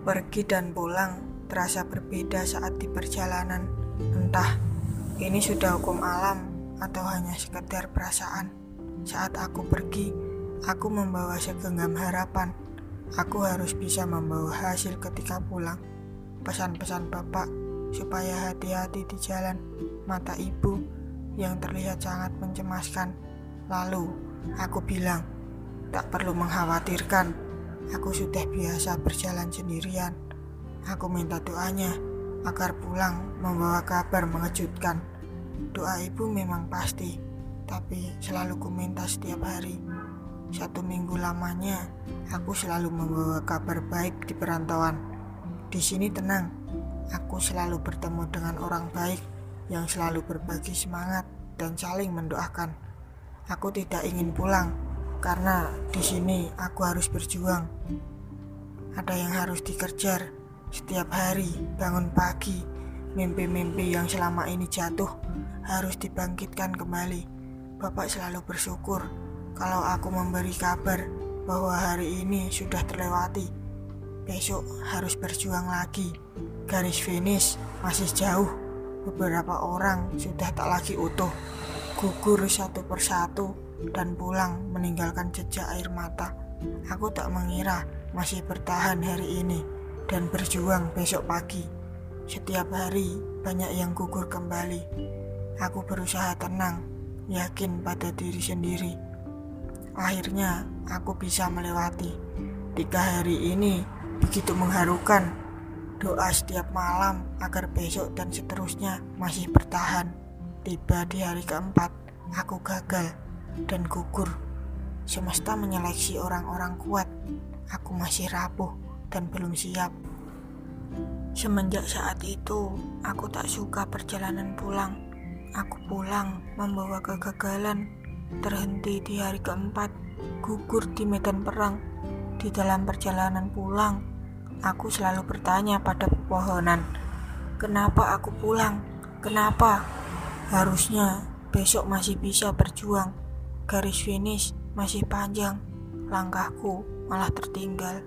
pergi dan pulang terasa berbeda saat di perjalanan. Entah ini sudah hukum alam atau hanya sekedar perasaan. Saat aku pergi, aku membawa segenggam harapan. Aku harus bisa membawa hasil ketika pulang. Pesan-pesan bapak supaya hati-hati di jalan. Mata ibu yang terlihat sangat mencemaskan. Lalu aku bilang, tak perlu mengkhawatirkan. Aku sudah biasa berjalan sendirian. Aku minta doanya agar pulang membawa kabar mengejutkan. Doa ibu memang pasti, tapi selalu ku minta setiap hari. Satu minggu lamanya, aku selalu membawa kabar baik di perantauan. Di sini tenang, aku selalu bertemu dengan orang baik yang selalu berbagi semangat dan saling mendoakan. Aku tidak ingin pulang karena di sini aku harus berjuang. Ada yang harus dikejar, setiap hari bangun pagi, mimpi-mimpi yang selama ini jatuh harus dibangkitkan kembali. Bapak selalu bersyukur kalau aku memberi kabar bahwa hari ini sudah terlewati. Besok harus berjuang lagi. Garis finish masih jauh. Beberapa orang sudah tak lagi utuh. Gugur satu persatu dan pulang meninggalkan jejak air mata. Aku tak mengira masih bertahan hari ini dan berjuang besok pagi. Setiap hari banyak yang gugur kembali. Aku berusaha tenang, yakin pada diri sendiri. Akhirnya aku bisa melewati. Tiga hari ini begitu mengharukan. Doa setiap malam agar besok dan seterusnya masih bertahan. Tiba di hari keempat, aku gagal dan gugur. Semesta menyeleksi orang-orang kuat. Aku masih rapuh dan belum siap. Semenjak saat itu, aku tak suka perjalanan pulang. Aku pulang membawa kegagalan, terhenti di hari keempat, gugur di medan perang. Di dalam perjalanan pulang, aku selalu bertanya pada pepohonan, "Kenapa aku pulang? Kenapa?" Harusnya besok masih bisa berjuang. Garis finish masih panjang, langkahku malah tertinggal.